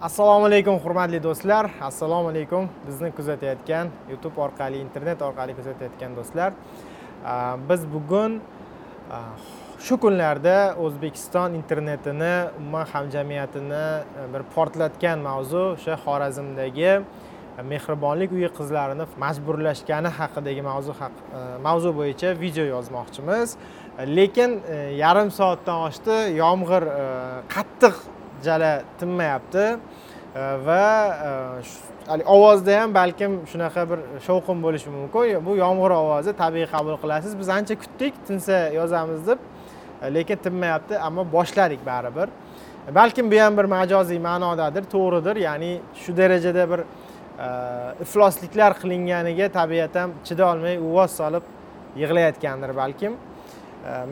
assalomu alaykum hurmatli do'stlar. Assalomu alaykum. Bizni kuzatayotgan youtube orqali internet orqali kuzatayotgan do'stlar. Biz bugun shu kunlarda o'zbekiston internetini umuman hamjamiyatini e, bir portlatgan mavzu o'sha xorazmdagi e, mehribonlik uyi qizlarini majburlashgani haqidagi mavzu haq e, mavzu bo'yicha video yozmoqchimiz. Lekin yarim soatdan oshdi. Yomg'ir qattiq jala tinmayapti. E, va e, ovozda ham balkim shunaqa bir shovqin bo'lishi mumkin. Bu yomg'ir ovozi tabiiy qabul qilasiz. Biz ancha kutdik tinsa yozamiz deb e, lekin tinmayapti ammo boshladik baribir. Balkim bu ham bir majoziy ma'nodadir to'g'ridir. Ya'ni shu darajada bir iflosliklar qilinganiga tabiat ham chidolmay uvoz solib yig'layotgandir balkim.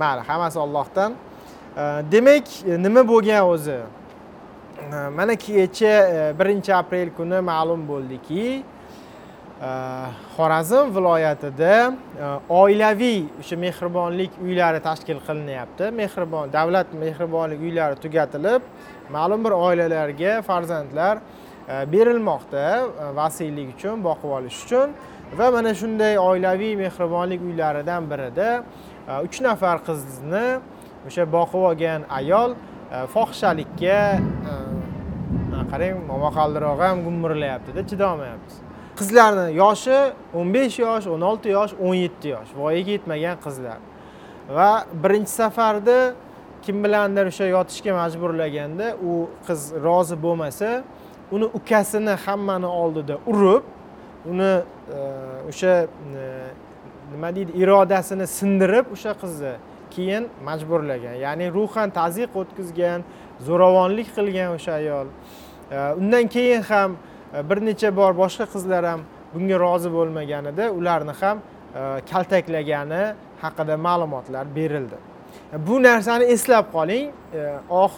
Mayli hammasi ollohdan demak nima bo'lgan o'zi? Mana kecha e, birinchi aprel kuni ma'lum bo'ldiki e, xorazm viloyatida e, oilaviy o'sha mehribonlik uylari tashkil qilinyapti. Mehribon davlat mehribonlik uylari tugatilib ma'lum bir oilalarga farzandlar berilmoqda vasiylik uchun boqib olish uchun. Va mana shunday oilaviy mehribonlik uylaridan birida uch nafar qizni o'sha boqib olgan ayol Э, fohishalikka э, qarang momaqaldiroq ham gumburlayaptida chidolmayapmiz. Qizlarni yoshi 15 yosh 16 yosh 17 yosh. Voyaga yetmagan qizlar. Va birinchi safarda kim bilandir o'sha yotishga majburlaganda u qiz rozi bo'lmasa uni ukasini hammani oldida urib uni e, o'sha e, nima deydi irodasini sindirib o'sha qizni keyin majburlagan. Ya'ni ruhan tazyiq o'tkazgan zo'ravonlik qilgan o'sha ayol. Undan keyin ham e, bir necha bor boshqa qizlar ham bunga rozi bo'lmaganida ularni ham e, kaltaklagani haqida ma'lumotlar berildi. E, bu narsani eslab qoling. Oh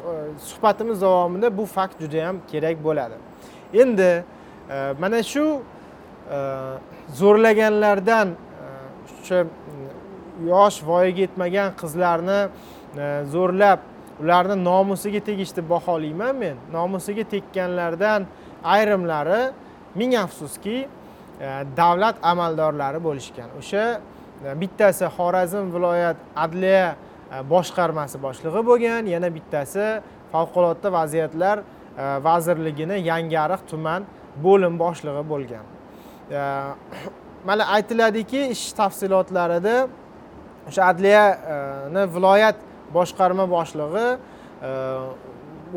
suhbatimiz davomida bu fakt juda yam kerak bo'ladi. Endi mana shu zo'rlaganlardan o'sha yosh voyaga yetmagan qizlarni e, zo'rlab ularni nomusiga tegishni baholayman men. Nomusiga tekkanlardan ayrimlari ming afsuski e, davlat amaldorlari bo'lishgan. O'sha e, bittasi xorazm viloyat adliya boshqarmasi boshlig'i bo'lgan yana bittasi favqulodda vaziyatlar vazirligini yangiariq tuman bo'lim boshlig'i bo'lgan. Mana aytiladiki ish tafsilotlarida o'sha adliyani viloyat boshqarma boshlig'i e,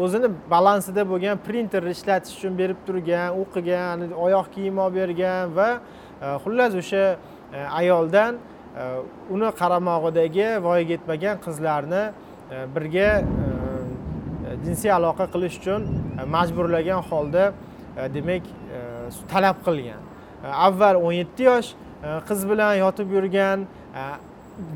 o'zini balansida bo'lgan printerni ishlatish uchun berib turgan o'qigan oyoq kiyim olib bergan va e, xullas o'sha e, ayoldan uni qaramog'idagi voyaga yetmagan qizlarni birga jinsiy aloqa qilish uchun majburlagan holda demak talab qilgan. Avval avval 17 yosh qiz bilan yotib yurgan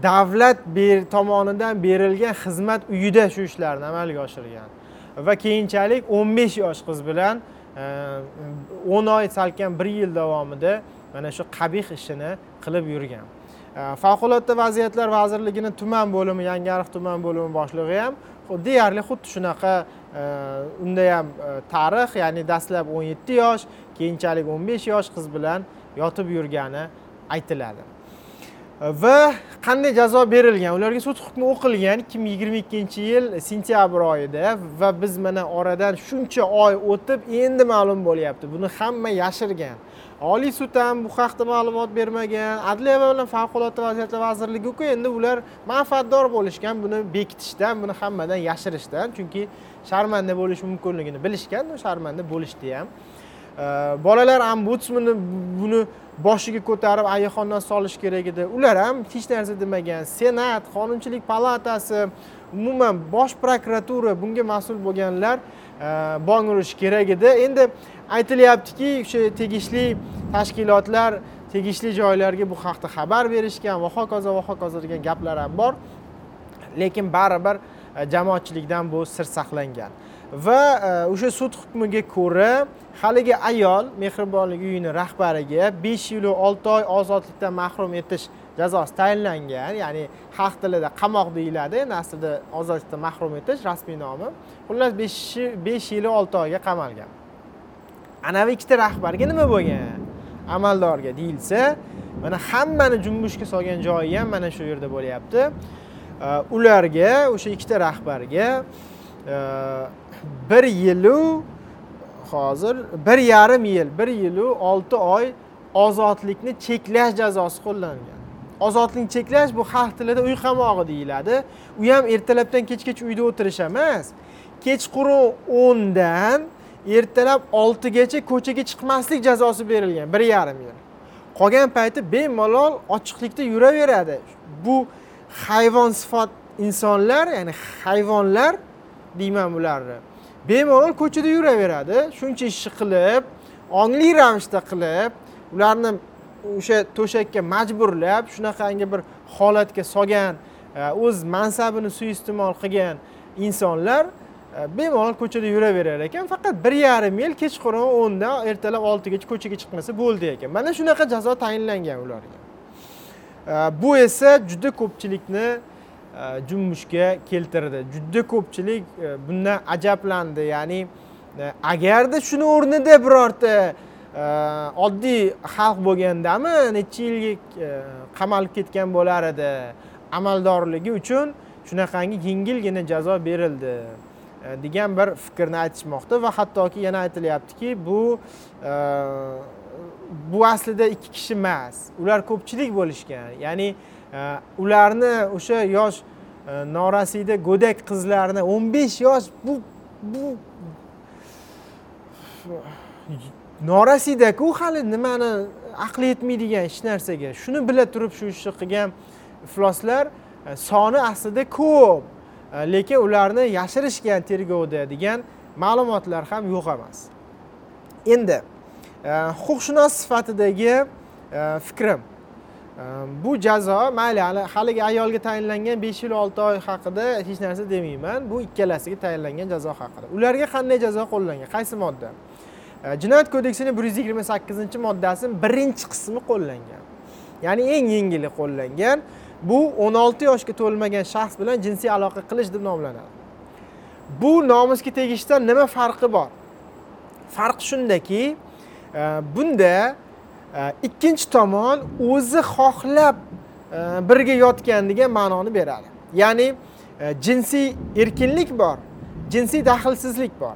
davlat bir tomonidan berilgan xizmat uyida shu ishlarni amalga oshirgan. Va keyinchalik 15 yosh qiz bilan e, 10 oy salkam bir yil davomida mana shu qabih ishini qilib yurgan. E, Favqulodda vaziyatlar vazirligini tuman bo'limi yangiariq tuman bo'limi boshlig'i ham deyarli xuddi shunaqa e, unda ham tarix ya'ni dastlab 17 yosh keyinchalik 15 yosh qiz bilan yotib yurgani aytiladi. Va qanday jazo berilgan? Ularga sud hukmi o'qilgan ikki ming yigirma ikkinchi yil sentyabr oyida va biz mana oradan shuncha oy o'tib endi ma'lum bo'lyapti. Buni hamma yashirgan. Oliy sud ham bu haqda ma'lumot bermagan. Adliya bilan favqulodda vaziyatlar vazirligiku endi ular manfaatdor bo'lishgan. Buni bekitishdan buni hammadan yashirishdan chunki sharmanda bo'lishi mumkinligini bilishgan sharmanda bo'lishdi ham bolalar ombudsmani buni boshiga ko'tarib ayiqondan solish kerak edi. Ular ham hech narsa demagan. Senat qonunchilik palatasi umuman bosh prokuratura bunga mas'ul bo'lganlar e, bong urishi kerak edi. Endi aytilyaptiki o'sha tegishli tashkilotlar tegishli joylarga bu haqda xabar berishgan va hokazo va hokazo degan gaplar ham bor. Lekin baribir e, jamoatchilikdan bu sir saqlangan. Va e, o'sha sud hukmiga ko'ra haligi ayol mehribonlik uyini rahbariga besh yil olti oy ozodlikdan mahrum etish jazosi tayinlangan. Ya'ni xalq tilida qamoq deyiladi endi aslida ozodlikdan mahrum etish rasmiy nomi. Xullas besh besh yil olti oyga qamalgan. Anavi ikkita rahbarga nima bo'lgan? Amaldorga deyilsa mana hammani junbushga solgan joyi ham mana shu yerda bo'lyapti. E, ularga o'sha ikkita rahbarga bir yilu hozir bir yarim yil bir yilu olti oy ozodlikni cheklash jazosi qo'llangan. Ozodlikni cheklash bu xalq tilida uy qamog'i deyiladi. U ham ertalabdan kechgacha uyda o'tirish emas. Kechqurun o'ndan ertalab oltigacha ko'chaga chiqmaslik jazosi berilgan bir yarim yil. Qolgan payti bemalol ochiqlikda yuraveradi. Bu hayvon sifat insonlar ya'ni hayvonlar deyman bularni. Bemalol ko'chada yuraveradi shuncha ishni qilib ongli ravishda qilib ularni o'sha to'shakka majburlab shunaqangi bir holatga solgan e, o'z mansabini suiiste'mol qilgan insonlar e, bemalol ko'chada yuraverar ekan. Faqat bir yarim yil kechqurun o'ndan ertalab oltigacha ko'chaga chiqmasa bo'ldi ekan. Mana shunaqa jazo tayinlangan ularga. E, bu esa juda ko'pchilikni E, junbushga keltirdi. Juda ko'pchilik e, bundan ajablandi. Ya'ni e, agarda shuni o'rnida birorta oddiy xalq bo'lgandami necha yilga qamalib ketgan bo'lar edi. Amaldorligi uchun shunaqangi yengilgina jazo berildi degan bir fikrni aytishmoqda va hattoki yana aytilyaptiki bu bu aslida ikki kishi emas. Ular ko'pchilik bo'lishgan. Ya'ni Э, ularni o'sha yosh e, norasida go'dak qizlarni o'n besh yosh bu bu norasidaku hali nimani aqli yetmaydigan hech narsaga. Shuni bila turib shu ishni qilgan ifloslar e, soni aslida ko'p e, lekin ularni yashirishgan tergovda degan ma'lumotlar ham yo'q emas. Endi huquqshunos sifatidagi fikrim. Ehm, bu jazo mayli haligi ayolga tayinlangan besh yil olti oy haqida hech narsa demayman. Bu ikkalasiga tayinlangan jazo haqida. Ularga qanday jazo qo'llangan? Qaysi modda? Ehm, jinoyat kodeksining bir yuz yigirma sakkizinchi moddasini birinchi qismi qo'llangan. Ya'ni eng yengili qo'llangan. Bu o'n olti yoshga to'lmagan shaxs bilan jinsiy aloqa qilish deb nomlanadi. Bu nomusga tegishdan nima farqi bor? Farq shundaki ehm, bunda Э, ikkinchi tomon o'zi xohlab э, birga yotgan degan ma'noni beradi. Ya'ni э, jinsiy erkinlik bor jinsiy daxlsizlik bor.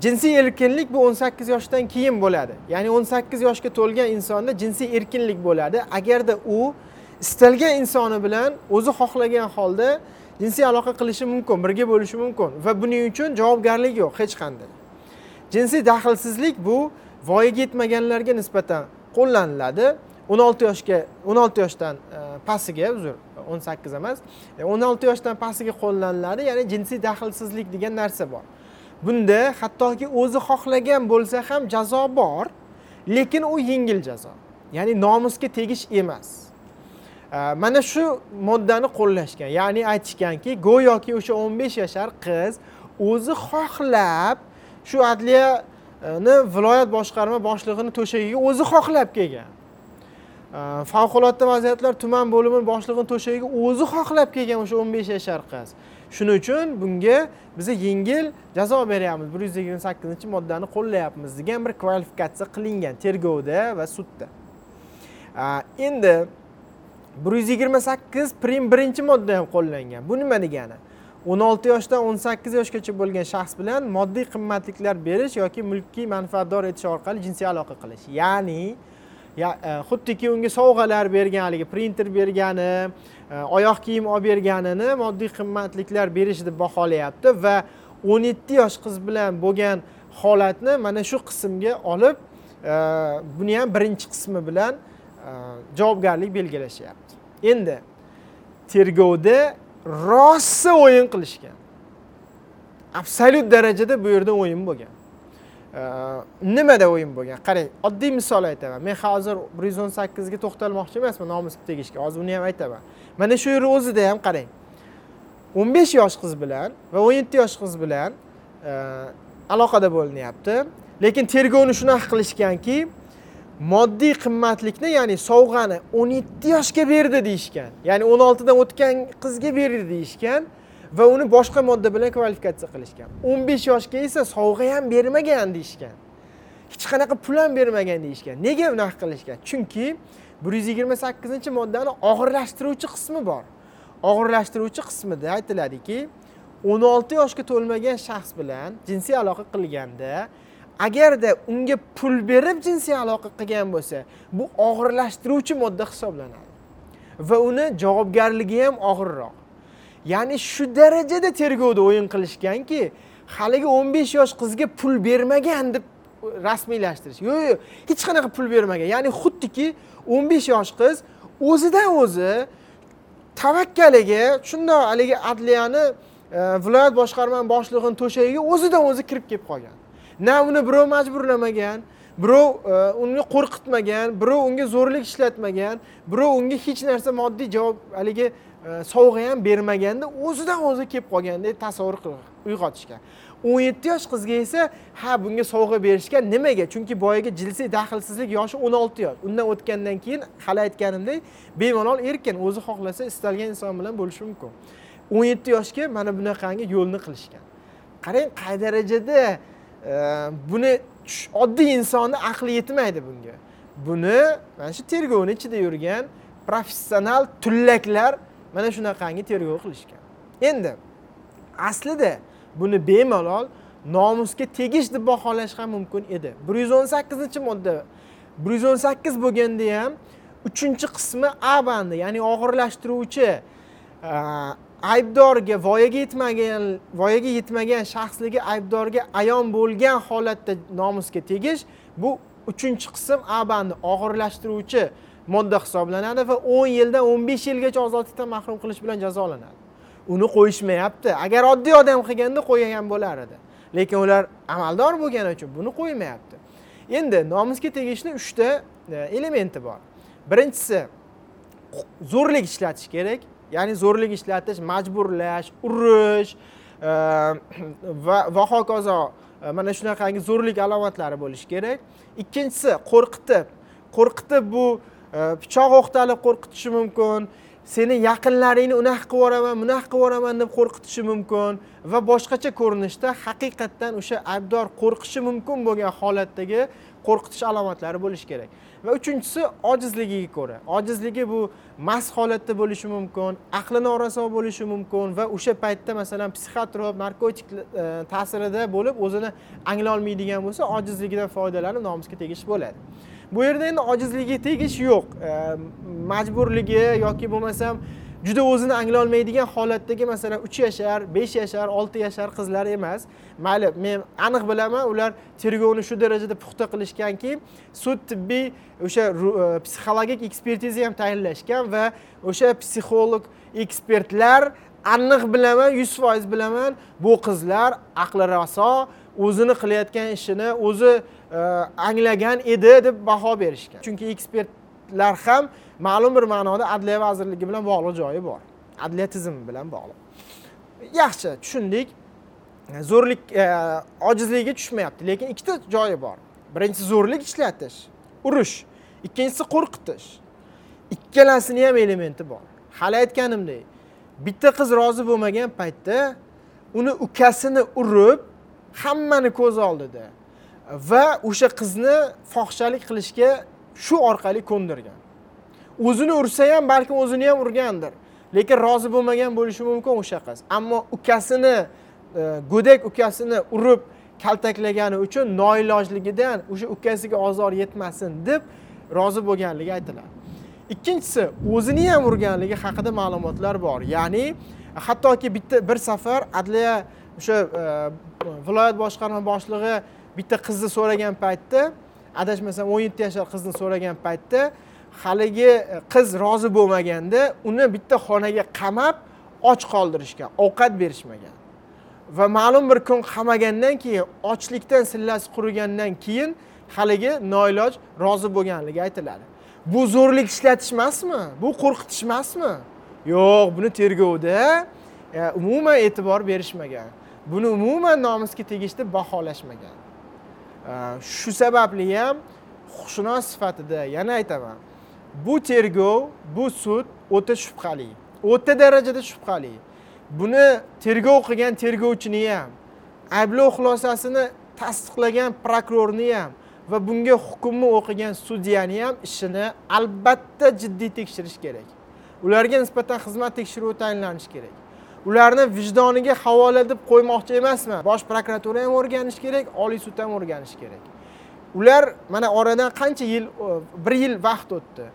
Jinsiy erkinlik bu o'n sakkiz yoshdan keyin bo'ladi. Ya'ni o'n sakkiz yoshga to'lgan insonda jinsiy erkinlik bo'ladi. Agarda u istalgan insoni bilan o'zi xohlagan holda jinsiy aloqa qilishi mumkin birga bo'lishi mumkin va buning uchun javobgarlik yo'q hech qanday. Jinsiy daxlsizlik bu voyaga yetmaganlarga nisbatan qo'llaniladi. O'n olti yoshga o'n olti yoshdan e, pastiga uzr o'n sakkiz emas. E, o'n olti yoshdan pastiga qo'llaniladi ya'ni jinsiy daxlsizlik degan narsa bor. Bunda hattoki o'zi xohlagan bo'lsa ham jazo bor lekin u yengil jazo ya'ni nomusga tegish emas. E, mana shu moddani qo'llashgan ya'ni aytishganki go'yoki o'sha o'n besh yashar qiz o'zi xohlab shu adliya adliyani viloyat boshqarma boshlig'ini to'shagiga o'zi xohlab kelgan. Favqulodda vaziyatlar tuman bo'limi boshlig'ini to'shagiga o'zi xohlab kelgan o'sha o'n besh yashar qiz. Shuning uchun bunga biza yengil jazo beryapmiz. Bir yuz yigirma sakkizinchi moddani qo'llayapmiz degan bir kvalifikatsiya qilingan tergovda va sudda. Endi bir yuz yigirma sakkiz prim birinchi modda ham qo'llangan. Bu nima degani? O'n olti yoshdan o'n sakkiz yoshgacha bo'lgan shaxs bilan moddiy qimmatliklar berish yoki mulkiy manfaatdor etish orqali jinsiy aloqa qilish. Ya'ni e, xuddiki unga sovg'alar bergan haligi printer bergani e, oyoq kiyim olib berganini moddiy qimmatliklar berish deb baholayapti va o'n yetti yosh qiz bilan bo'lgan holatni mana shu qismga olib e, buni ham birinchi qismi bilan e, javobgarlik belgilashyapti. Endi tergovda rosa o'yin qilishgan. Absolyut darajada bu yerda o'yin bo'lgan. Nimada o'yin bo'lgan? Qarang oddiy misol aytaman. Men hozir bir yuz o'n sakkizga to'xtalmoqchi emasman nomusga tegishga. Hozir uni ham aytaman. Mana shu yerni o'zida ham qarang. O'n besh yosh qiz bilan va o'n yetti yosh qiz bilan aloqada bo'linyapti. Lekin tergovni shunaqa qilishganki moddiy qimmatlikni ya'ni sovg'ani o'n yetti yoshga berdi deyishgan. Ya'ni o'n oltidan o'tgan qizga berdi deyishgan va uni boshqa modda bilan kvalifikatsiya qilishgan. o'n besh yoshga esa sovg'a ham bermagan deyishgan. Hech qanaqa pul ham bermagan deyishgan. Nega unaqa qilishgan? Chunki bir yuz yigirma sakkizinchi moddani og'irlashtiruvchi qismi bor. Og'irlashtiruvchi qismida aytiladiki o'n olti yoshga to'lmagan shaxs bilan jinsiy aloqa qilganda agarda unga pul berib jinsiy aloqa qilgan bo'lsa bu og'irlashtiruvchi modda hisoblanadi. Va uni javobgarligi ham og'irroq. Ya'ni shu darajada tergovda o'yin qilishganki haligi o'n besh yosh qizga pul bermagan deb rasmiylashtirish. Yo'q yo'q hech qanaqa pul bermagan. Ya'ni xuddiki o'n besh yosh qiz o'zidan o'zi tavakkaliga shundoq haligi adliyani e, viloyat boshqarmani boshlig'ini to'shagiga o'zidan o'zi kirib kelib qolgan. Na uni birov majburlamagan birov unga uni qo'rqitmagan birov unga zo'rlik ishlatmagan birov unga hech narsa moddiy javob haligi e, sovg'a ham bermaganda o'zidan o'zi kelib qolgandek tasavvur uyg'otishgan o'n yetti yosh qizga esa ha bunga sovg'a berishgan nimaga? Chunki boyagi jinsiy daxlsizlik yoshi o'n olti yosh. Undan o'tgandan keyin hali aytganimdek bemalol erkin o'zi xohlasa istalgan inson bilan bo'lishi mumkin. O'n yetti yoshga mana bunaqangi yo'lni qilishgan. Qarang qay darajada buni oddiy insonni aqli yetmaydi bunga. Buni mana shu tergovni ichida yurgan professional tullaklar mana shunaqangi tergov qilishgan. Endi aslida buni bemalol nomusga tegish deb baholash ham mumkin edi. bir yuz o'n sakkizinchi modda bir yuz o'n sakkiz bo'lganda ham uchinchi qismi a bandi ya'ni og'irlashtiruvchi aybdorga voyaga yetmagan voyaga yetmagan shaxsligi aybdorga ayon bo'lgan holatda nomusga tegish bu uchinchi qism a bandi og'irlashtiruvchi modda hisoblanadi va o'n yildan o'n besh yilgacha ozodlikdan mahrum qilish bilan jazolanadi. Uni qo'yishmayapti. Agar oddiy odam qilganda qo'ygan bo'lar edi. Lekin ular amaldor bo'lgani uchun buni qo'ymayapti. Endi nomusga tegishni uchta e, elementi bor. Birinchisi zo'rlik ishlatish kerak. Ya'ni zo'rlik ishlatish majburlash urish e, va va hokazo. E, mana shunaqangi zo'rlik alomatlari bo'lishi kerak. Ikkinchisi qo'rqitib. Qo'rqitib bu e, pichoq o'qtalib qo'rqitishi mumkin. Seni yaqinlaringni unaqa qilib yuboraman bunaqa qilib yuboraman deb qo'rqitishi mumkin. Va boshqacha ko'rinishda haqiqatdan o'sha aybdor qo'rqishi mumkin bo'lgan holatdagi qo'rqitish alomatlari bo'lishi kerak. Va uchinchisi ojizligiga ko'ra. Ojizligi bu mast holatda bo'lishi mumkin aqli noraso bo'lishi mumkin va o'sha paytda masalan psixotrop narkotik e, ta'sirida bo'lib o'zini anglolmaydigan bo'lsa ojizligidan foydalanib nomusga tegish bo'ladi. Bu yerda endi ojizligiga tegish yo'q. E, majburligi yoki bo'lmasam juda o'zini anglolmaydigan holatdagi masalan uch yashar besh yashar olti yashar qizlar emas. Mayli men aniq bilaman ular tergovni shu darajada puxta qilishganki sud tibbiy o'sha e, psixologik ekspertiza ham tayinlashgan va o'sha psixolog ekspertlar aniq bilaman yuz foiz bilaman bu qizlar aqli raso o'zini qilayotgan ishini o'zi e, anglagan edi deb baho berishgan. Chunki ekspert ekspertlar ham ma'lum bir ma'noda adliya vazirligi bilan bog'liq joyi bor. Adliya tizimi bilan bog'liq. Yaxshi tushundik. Zo'rlik e, ojizligiga tushmayapti lekin ikkita joyi bor. Birinchisi zo'rlik ishlatish urush. ikkinchisi qo'rqitish. Ikkalasini ham elementi bor. Hali aytganimdek bitta qiz rozi bo'lmagan paytda uni ukasini urib hammani ko'z oldida va o'sha qizni fohishalik qilishga shu orqali ko'ndirgan. O'zini ursa ham balkim o'zini ham urgandir. Lekin rozi bo'lmagan bo'lishi mumkin o'sha qiz. Ammo ukasini e, go'dak ukasini urib kaltaklagani uchun noilojligidan o'sha ukasiga ozor yetmasin deb rozi bo'lganligi aytiladi. Ikkinchisi o'zini ham urganligi haqida ma'lumotlar bor. Ya'ni hattoki bitta bir safar adliya o'sha e, viloyat boshqarma boshlig'i bitta qizni so'ragan paytda adashmasam o'n yetti yashar qizni so'ragan paytda haligi e, qiz rozi bo'lmaganda uni bitta xonaga qamab och qoldirishgan ovqat berishmagan. Va ma'lum bir kun qamagandan keyin ochlikdan sillasi qurigandan keyin haligi noiloj rozi bo'lganligi aytiladi. Bu zo'rlik ishlatish emasmi bu qo'rqitish emasmi yo'q buni tergovda e, umuman e'tibor berishmagan. Buni umuman nomusga tegishli baholashmagan. Э, shu sababli ham huquqshunos sifatida yana aytaman. Bu tergov bu sud o'ta shubhali o'ta darajada shubhali. Buni tergov qilgan tergovchini ham ayblov xulosasini tasdiqlagan prokurorni ham va bunga hukmni o'qigan sudyani ham ishini albatta jiddiy tekshirish kerak. Ularga nisbatan xizmat tekshiruvi tayinlanishi kerak. Ularni vijdoniga havola deb qo'ymoqchi emasman. Bosh prokuratura ham o'rganishi kerak oliy sud ham o'rganishi kerak. Ular mana oradan qancha yil e, bir yil vaqt o'tdi.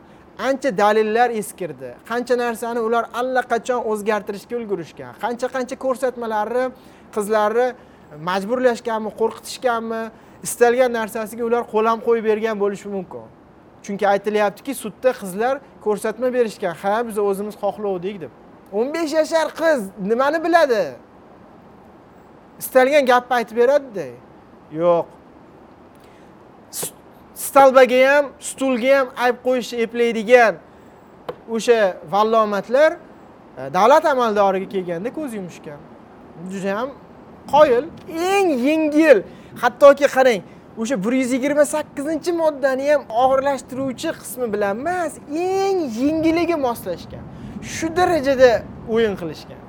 Ancha dalillar eskirdi. Qancha narsani ular allaqachon o'zgartirishga ulgurishgan. Qancha qancha ko'rsatmalarni qizlarni majburlashganmi qo'rqitishganmi istalgan narsasiga ular qo'lam qo'yib bergan bo'lishi mumkin. Chunki aytilyaptiki sudda qizlar ko'rsatma berishgan. Ha biz o'zimiz xohlovdik deb. O'n besh yashar qiz nimani biladi? Istalgan gapni aytib beradida. Yo'q. Stolbaga ham stulga ham ayb qo'yishni eplaydigan o'sha vallomatlar e, davlat amaldoriga kelganda ko'z yumishgan. Juda ham qoyil eng yengil. Hattoki qarang o'sha bir yuz yigirma sakkizinchi moddani ham og'irlashtiruvchi qismi bilan emas eng yengiliga moslashgan. Shu darajada o'yin qilishgan.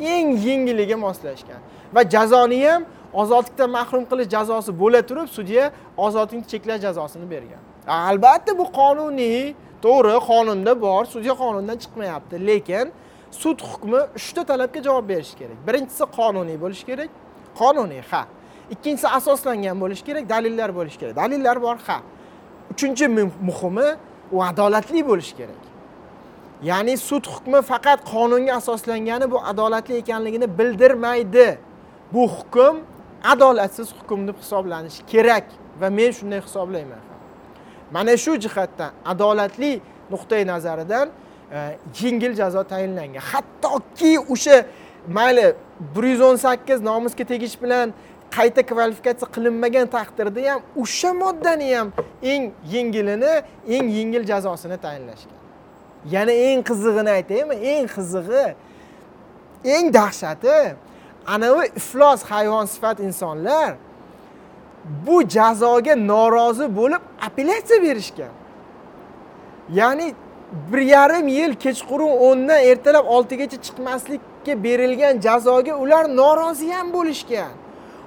Eng yengiliga moslashgan. Va jazoni ham ozodlikdan mahrum qilish jazosi bo'la turib sudya ozodlikni cheklash jazosini bergan. Albatta bu qonuniy to'g'ri qonunda bor sudya qonundan chiqmayapti lekin sud hukmi uchta talabga javob berishi kerak. Birinchisi qonuniy bo'lishi kerak qonuniy ha. Ikkinchisi asoslangan bo'lishi kerak dalillar bo'lishi kerak. Dalillar bor ha. Uchinchi muhimi u adolatli bo'lishi kerak. Ya'ni sud hukmi faqat qonunga asoslangani bu adolatli ekanligini bildirmaydi. Bu hukm adolatsiz hukm deb hisoblanishi kerak va men shunday hisoblayman. Mana shu jihatdan adolatli nuqtai nazaridan e, yengil jazo tayinlangan. Hattoki o'sha mayli bir yuz o'n sakkiz nomusga tegish bilan qayta kvalifikatsiya qilinmagan taqdirda ham o'sha moddani ham eng yengilini eng yengil jazosini tayinlashgan. Yana eng qizig'ini aytaymi? Eng qizig'i eng dahshati anavi iflos hayvon sifat insonlar bu jazoga norozi bo'lib apellyatsiya berishgan. Ya'ni bir yarim yil kechqurun o'ndan ertalab oltigacha chiqmaslikka berilgan jazoga ular norozi ham bo'lishgan.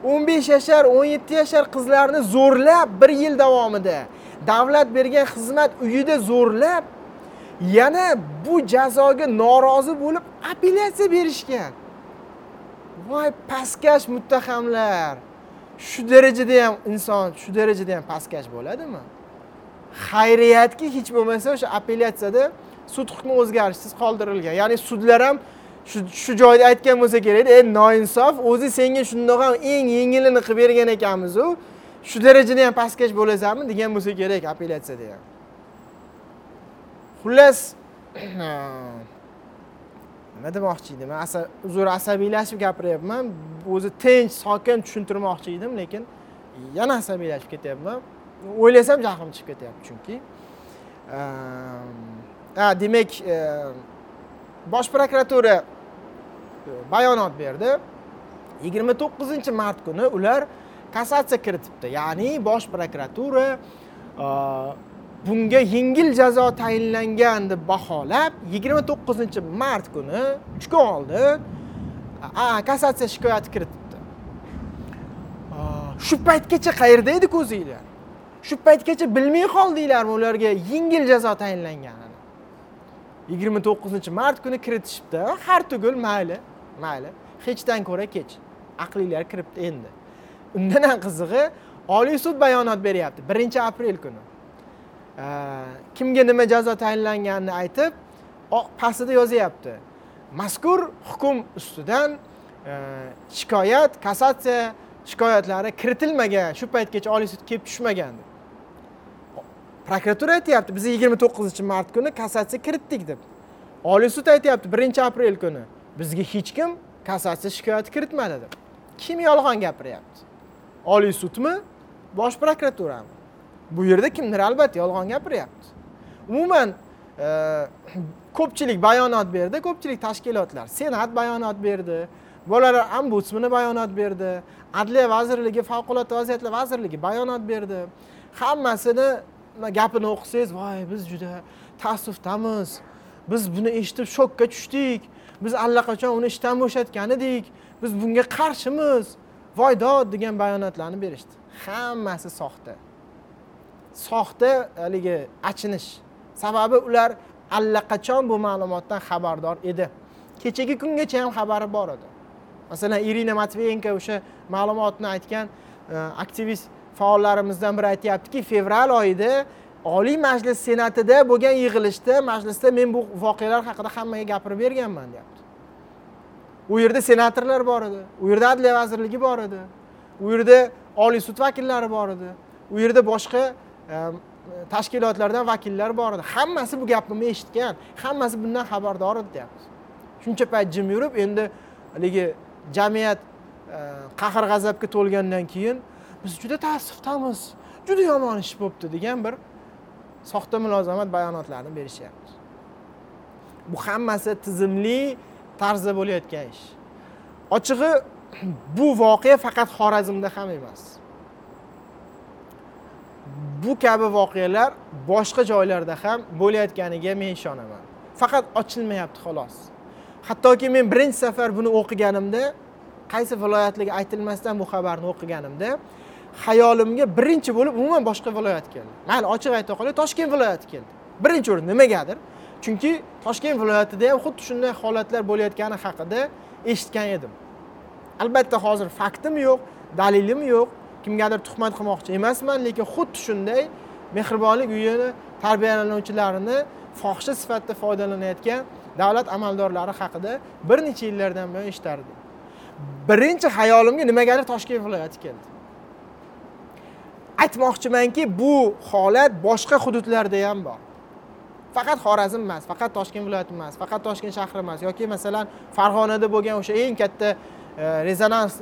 O'n besh yashar o'n yetti yashar qizlarni zo'rlab bir yil davomida davlat bergan xizmat uyida zo'rlab yana bu jazoga norozi bo'lib apellyatsiya berishgan. Voy pastkash muttahamlar. Shu darajada ham inson shu darajada ham pastkash bo'ladimi? Xayriyatki hech bo'lmasa o'sha apellyatsiyada sud hukmi o'zgarishsiz qoldirilgan. Ya'ni sudlar ham shu joyda aytgan bo'lsa kerakda ey noinsof o'zi senga shundoq ham eng yengilini qilib bergan ekanmizu. Shu darajada ham pastkash bo'lasanmi? degan bo'lsa kerak apellyatsiyada ham. Xullas nima demoqchi edim? Uzr asabiylashib gapiryapman. O'zi tinch sokin tushuntirmoqchi edim lekin yana asabiylashib ketyapman. O'ylasam jahlim chiqib ketyapti chunki. Demak e, bosh prokuratura e, bayonot berdi. Yigirma to'qqizinchi mart kuni ular kassatsiya kiritibdi. Ya'ni bosh prokuratura e, bunga yengil jazo tayinlangan deb baholab yigirma to'qqizinchi mart kuni uch kun oldin kassatsiya shikoyati kiritibdi. Shu paytgacha qayerda edi o'zinglar shu paytgacha bilmay qoldinglarmi ularga yengil jazo tayinlanganini? yigirma to'qqizinchi mart kuni kiritishibdi. Har tugul mayli mayli hechdan ko'ra kech. Aqlinglar kiribdi endi. Undan ham qizig'i oliy sud bayonot beryapti birinchi aprel kuni. Kimga nima jazo tayinlanganini aytib pastida yozyapti. Mazkur hukm ustidan e, shikoyat kassatsiya shikoyatlari kiritilmagan shu paytgacha oliy sud kelib tushmagan prokuratura aytyapti biz yigirma to'qqizinchi mart kuni kassatsiya kiritdik deb. Oliy sud aytyapti birinchi aprel kuni bizga hech kim kassatsiya shikoyati kiritmadi deb. Kim yolg'on gapiryapti? Oliy sudmi? Bosh prokuraturami? Bu yerda kimdir? Albatta yolg'on gapiryapti. Umuman e, ko'pchilik bayonot berdi ko'pchilik tashkilotlar. Senat bayonot berdi bolalar ombudsmani bayonot berdi adliya vazirligi favqulodda vaziyatlar vazirligi bayonot berdi. Hammasini gapini o'qisangiz voy biz juda taassufdamiz. Biz buni eshitib shokka tushdik. Biz allaqachon uni ishdan bo'shatgan edik. Biz bunga qarshimiz. Voy dod degan bayonotlarni berishdi. Hammasi soxta. Soxta haligi achinish. Sababi ular allaqachon bu ma'lumotdan xabardor edi. Kechagi kungacha ham xabari bor edi. Masalan irina matveyenko o'sha ma'lumotni aytgan e, aktivist faollarimizdan biri aytyaptiki fevral oyida oliy majlis senatida bo'lgan yig'ilishda majlisda men bu voqealar haqida hammaga gapirib berganman deyapti. U yerda senatorlar bor edi u yerda adliya vazirligi bor edi u yerda oliy sud vakillari bor edi u yerda boshqa tashkilotlardan vakillar bor edi. Hammasi bu gapimni eshitgan hammasi bundan xabardor edi deyapmiz. Shuncha payt jim yurib endi haligi jamiyat qahr g'azabga to'lgandan keyin biz juda taassufdamiz juda yomon ish bo'libdi degan bir soxta mulozamat bayonotlarini berishyapti bu hammasi tizimli tarzda bo'layotgan ish. Ochig'i bu voqea faqat xorazmda ham emas. Bu kabi voqealar boshqa joylarda ham bo'layotganiga men ishonaman. Faqat ochilmayapti xolos. Hattoki men birinchi safar buni o'qiganimda qaysi viloyatligi aytilmasdan bu xabarni o'qiganimda xayolimga birinchi bo'lib umuman boshqa viloyat keldi. Mayli ochiq ayta qolay toshkent viloyati keldi. Birinchi o'rin nimagadir? Chunki toshkent viloyatida ham xuddi shunday holatlar bo'layotgani haqida eshitgan edim. Albatta hozir faktim yo'q dalilim yo'q kimgadir tuhmat qilmoqchi emasman lekin xuddi shunday mehribonlik uyini tarbiyalanuvchilarini fohisha sifatida foydalanayotgan davlat amaldorlari haqida bir necha yillardan buyon eshitardim birinchi hayolimga nimagadir toshkent viloyati keldi. Aytmoqchimanki bu holat boshqa hududlarda ham bor. Faqat xorazm emas faqat toshkent viloyati emas faqat toshkent shahri emas yoki masalan farg'onada bo'lgan o'sha eng katta e, rezonans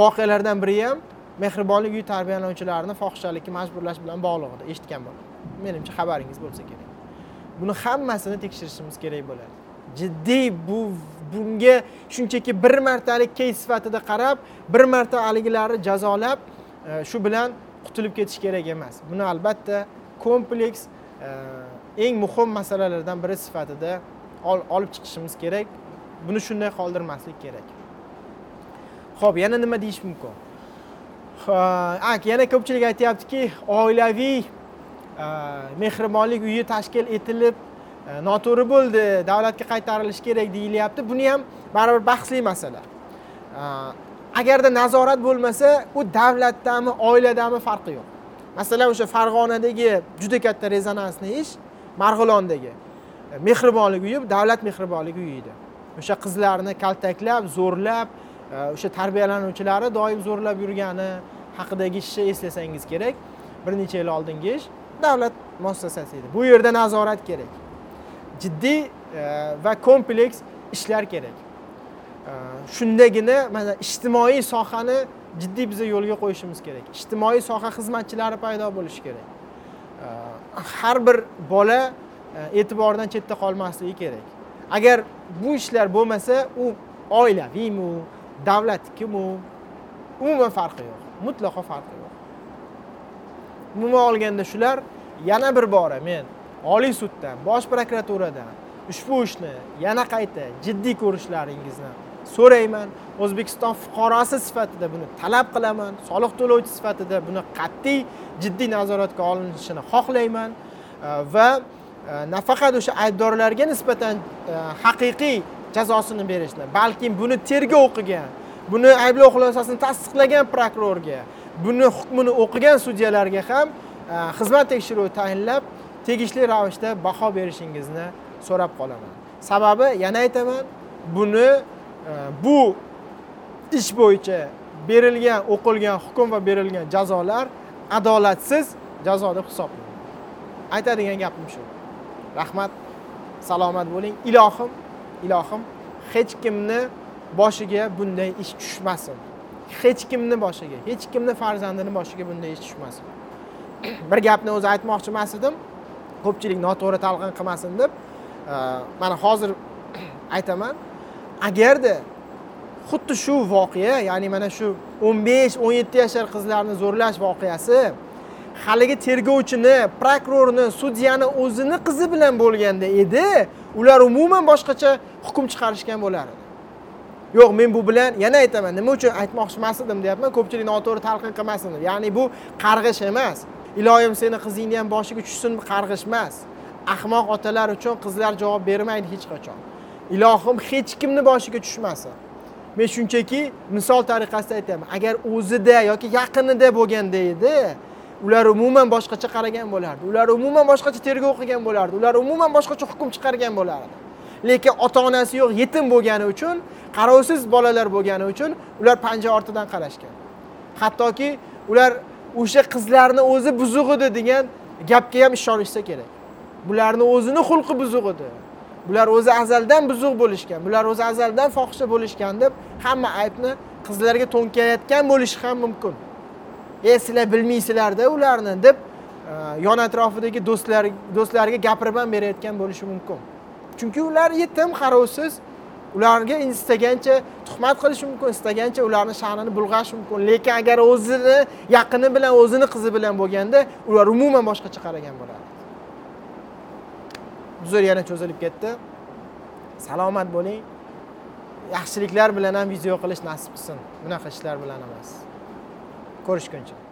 voqealardan biri ham mehribonlik uyi tarbiyalanuvchilarini fohishalikka majburlash bilan bog'liq edi eshitganman menimcha xabaringiz bo'lsa kerak. Buni hammasini tekshirishimiz kerak bo'ladi. Jiddiy bu bunga shunchaki bir martalik keys sifatida qarab bir marta haligilarni jazolab e, shu bilan qutulib ketish kerak emas. Buni albatta kompleks e, eng muhim masalalardan biri sifatida olib chiqishimiz kerak. Buni shunday qoldirmaslik kerak. Ho'p yana nima deyish mumkin? Yana ko'pchilik aytyaptiki oilaviy mehribonlik uyi tashkil etilib noto'g'ri bo'ldi davlatga qaytarilishi kerak deyilyapti. Buni ham baribir bahsli masala. Agarda nazorat bo'lmasa u davlatdami oiladami farqi yo'q. Masalan o'sha farg'onadagi juda katta rezonansli ish marg'ilondagi mehribonlik uyi davlat mehribonlik uyi edi. O'sha qizlarni kaltaklab zo'rlab o'sha tarbiyalanuvchilari doim zo'rlab yurgani haqidagi ishni eslasangiz kerak. Bir necha yil oldingi ish davlat muassasasi edi. Bu yerda nazorat kerak. Jiddiy e, va kompleks ishlar kerak. Shundagina mana ijtimoiy sohani jiddiy biza yo'lga qo'yishimiz kerak. Ijtimoiy soha xizmatchilari paydo bo'lishi kerak. Har bir bola e, e'tibordan chetda qolmasligi kerak. Agar bu ishlar bo'lmasa u oilaviymi davlatnikimi umuman farqi yo'q mutlaqo farqi yo'q umuman olganda shular yana bir bora men oliy suddan bosh prokuraturadan ushbu ishni yana qayta jiddiy ko'rishlaringizni so'rayman o'zbekiston fuqarosi sifatida buni talab qilaman soliq to'lovchi sifatida buni qat'iy jiddiy nazoratga olinishini xohlayman va nafaqat o'sha aybdorlarga nisbatan haqiqiy jazosini berishni balkim buni tergov o'qigan buni ayblov xulosasini tasdiqlagan prokurorga buni hukmini o'qigan sudyalarga ham e, xizmat tekshiruvi tayinlab tegishli ravishda baho berishingizni so'rab qolaman. Sababi yana aytaman buni e, bu ish bo'yicha berilgan o'qilgan hukm va berilgan jazolar adolatsiz jazo deb hisoblanadi. Aytadigan gapim shu. Rahmat salomat bo'ling. Ilohim ilohim hech kimni boshiga bunday ish tushmasin. Hech kimni boshiga hech kimni farzandini boshiga bunday ish tushmasin. Bir gapni o'zi aytmoqchi emas edim ko'pchilik noto'g'ri talqin qilmasin deb e, mana hozir aytaman. Agarda xuddi shu voqea ya'ni mana shu o'n besh o'n yetti yashar qizlarni zo'rlash voqeasi haligi tergovchini prokurorni sudyani o'zini qizi bilan bo'lganda edi ular umuman boshqacha hukm chiqarishgan bo'lar edi. Yo'q men bu bilan yana aytaman nima uchun aytmoqchi emas edim deyapman ko'pchilik noto'g'ri talqin qilmasin deb. Ya'ni bu qarg'ish emas. Iloyim seni qizingni ham boshiga tushsin qarg'ish emas. Ahmoq otalar uchun qizlar javob bermaydi hech qachon. Ilohim hech kimni boshiga tushmasin. Men shunchaki misol tariqasida aytyapman agar o'zida yoki yaqinida bo'lganda edi ular umuman boshqacha qaragan bo'lardi. Ular umuman boshqacha tergov qilgan bo'lardi. Ular umuman boshqacha hukm chiqargan bo'lardi. Lekin ota onasi yo'q yetim bo'lgani uchun qarovsiz bolalar bo'lgani uchun ular panja ortidan qarashgan. Hattoki ular o'sha qizlarni o'zi buzuq edi degan gapga ham ishonishsa kerak. Bularni o'zini xulqi buzuq edi bular o'zi azaldan buzuq bo'lishgan bular o'zi azaldan fohisha bo'lishgan deb hamma aybni qizlarga to'nkayotgan bo'lishi ham mumkin. E sizlar bilmaysizlarda ularni deb e, yon atrofidagi do'stlar do'stlariga gapirib ham berayotgan bo'lishi mumkin. Chunki ular yetim qarovsiz ularga istagancha tuhmat qilish mumkin istagancha ularni sha'nini bulg'ash mumkin. Lekin agar o'zini yaqini bilan o'zini qizi bilan bo'lganda ular umuman boshqacha qaragan bo'lardi uzr yana cho'zilib ketdi. Salomat bo'ling. Yaxshiliklar bilan ham video qilish nasib qilsin bunaqa ishlar bilan emas. Ko'rishguncha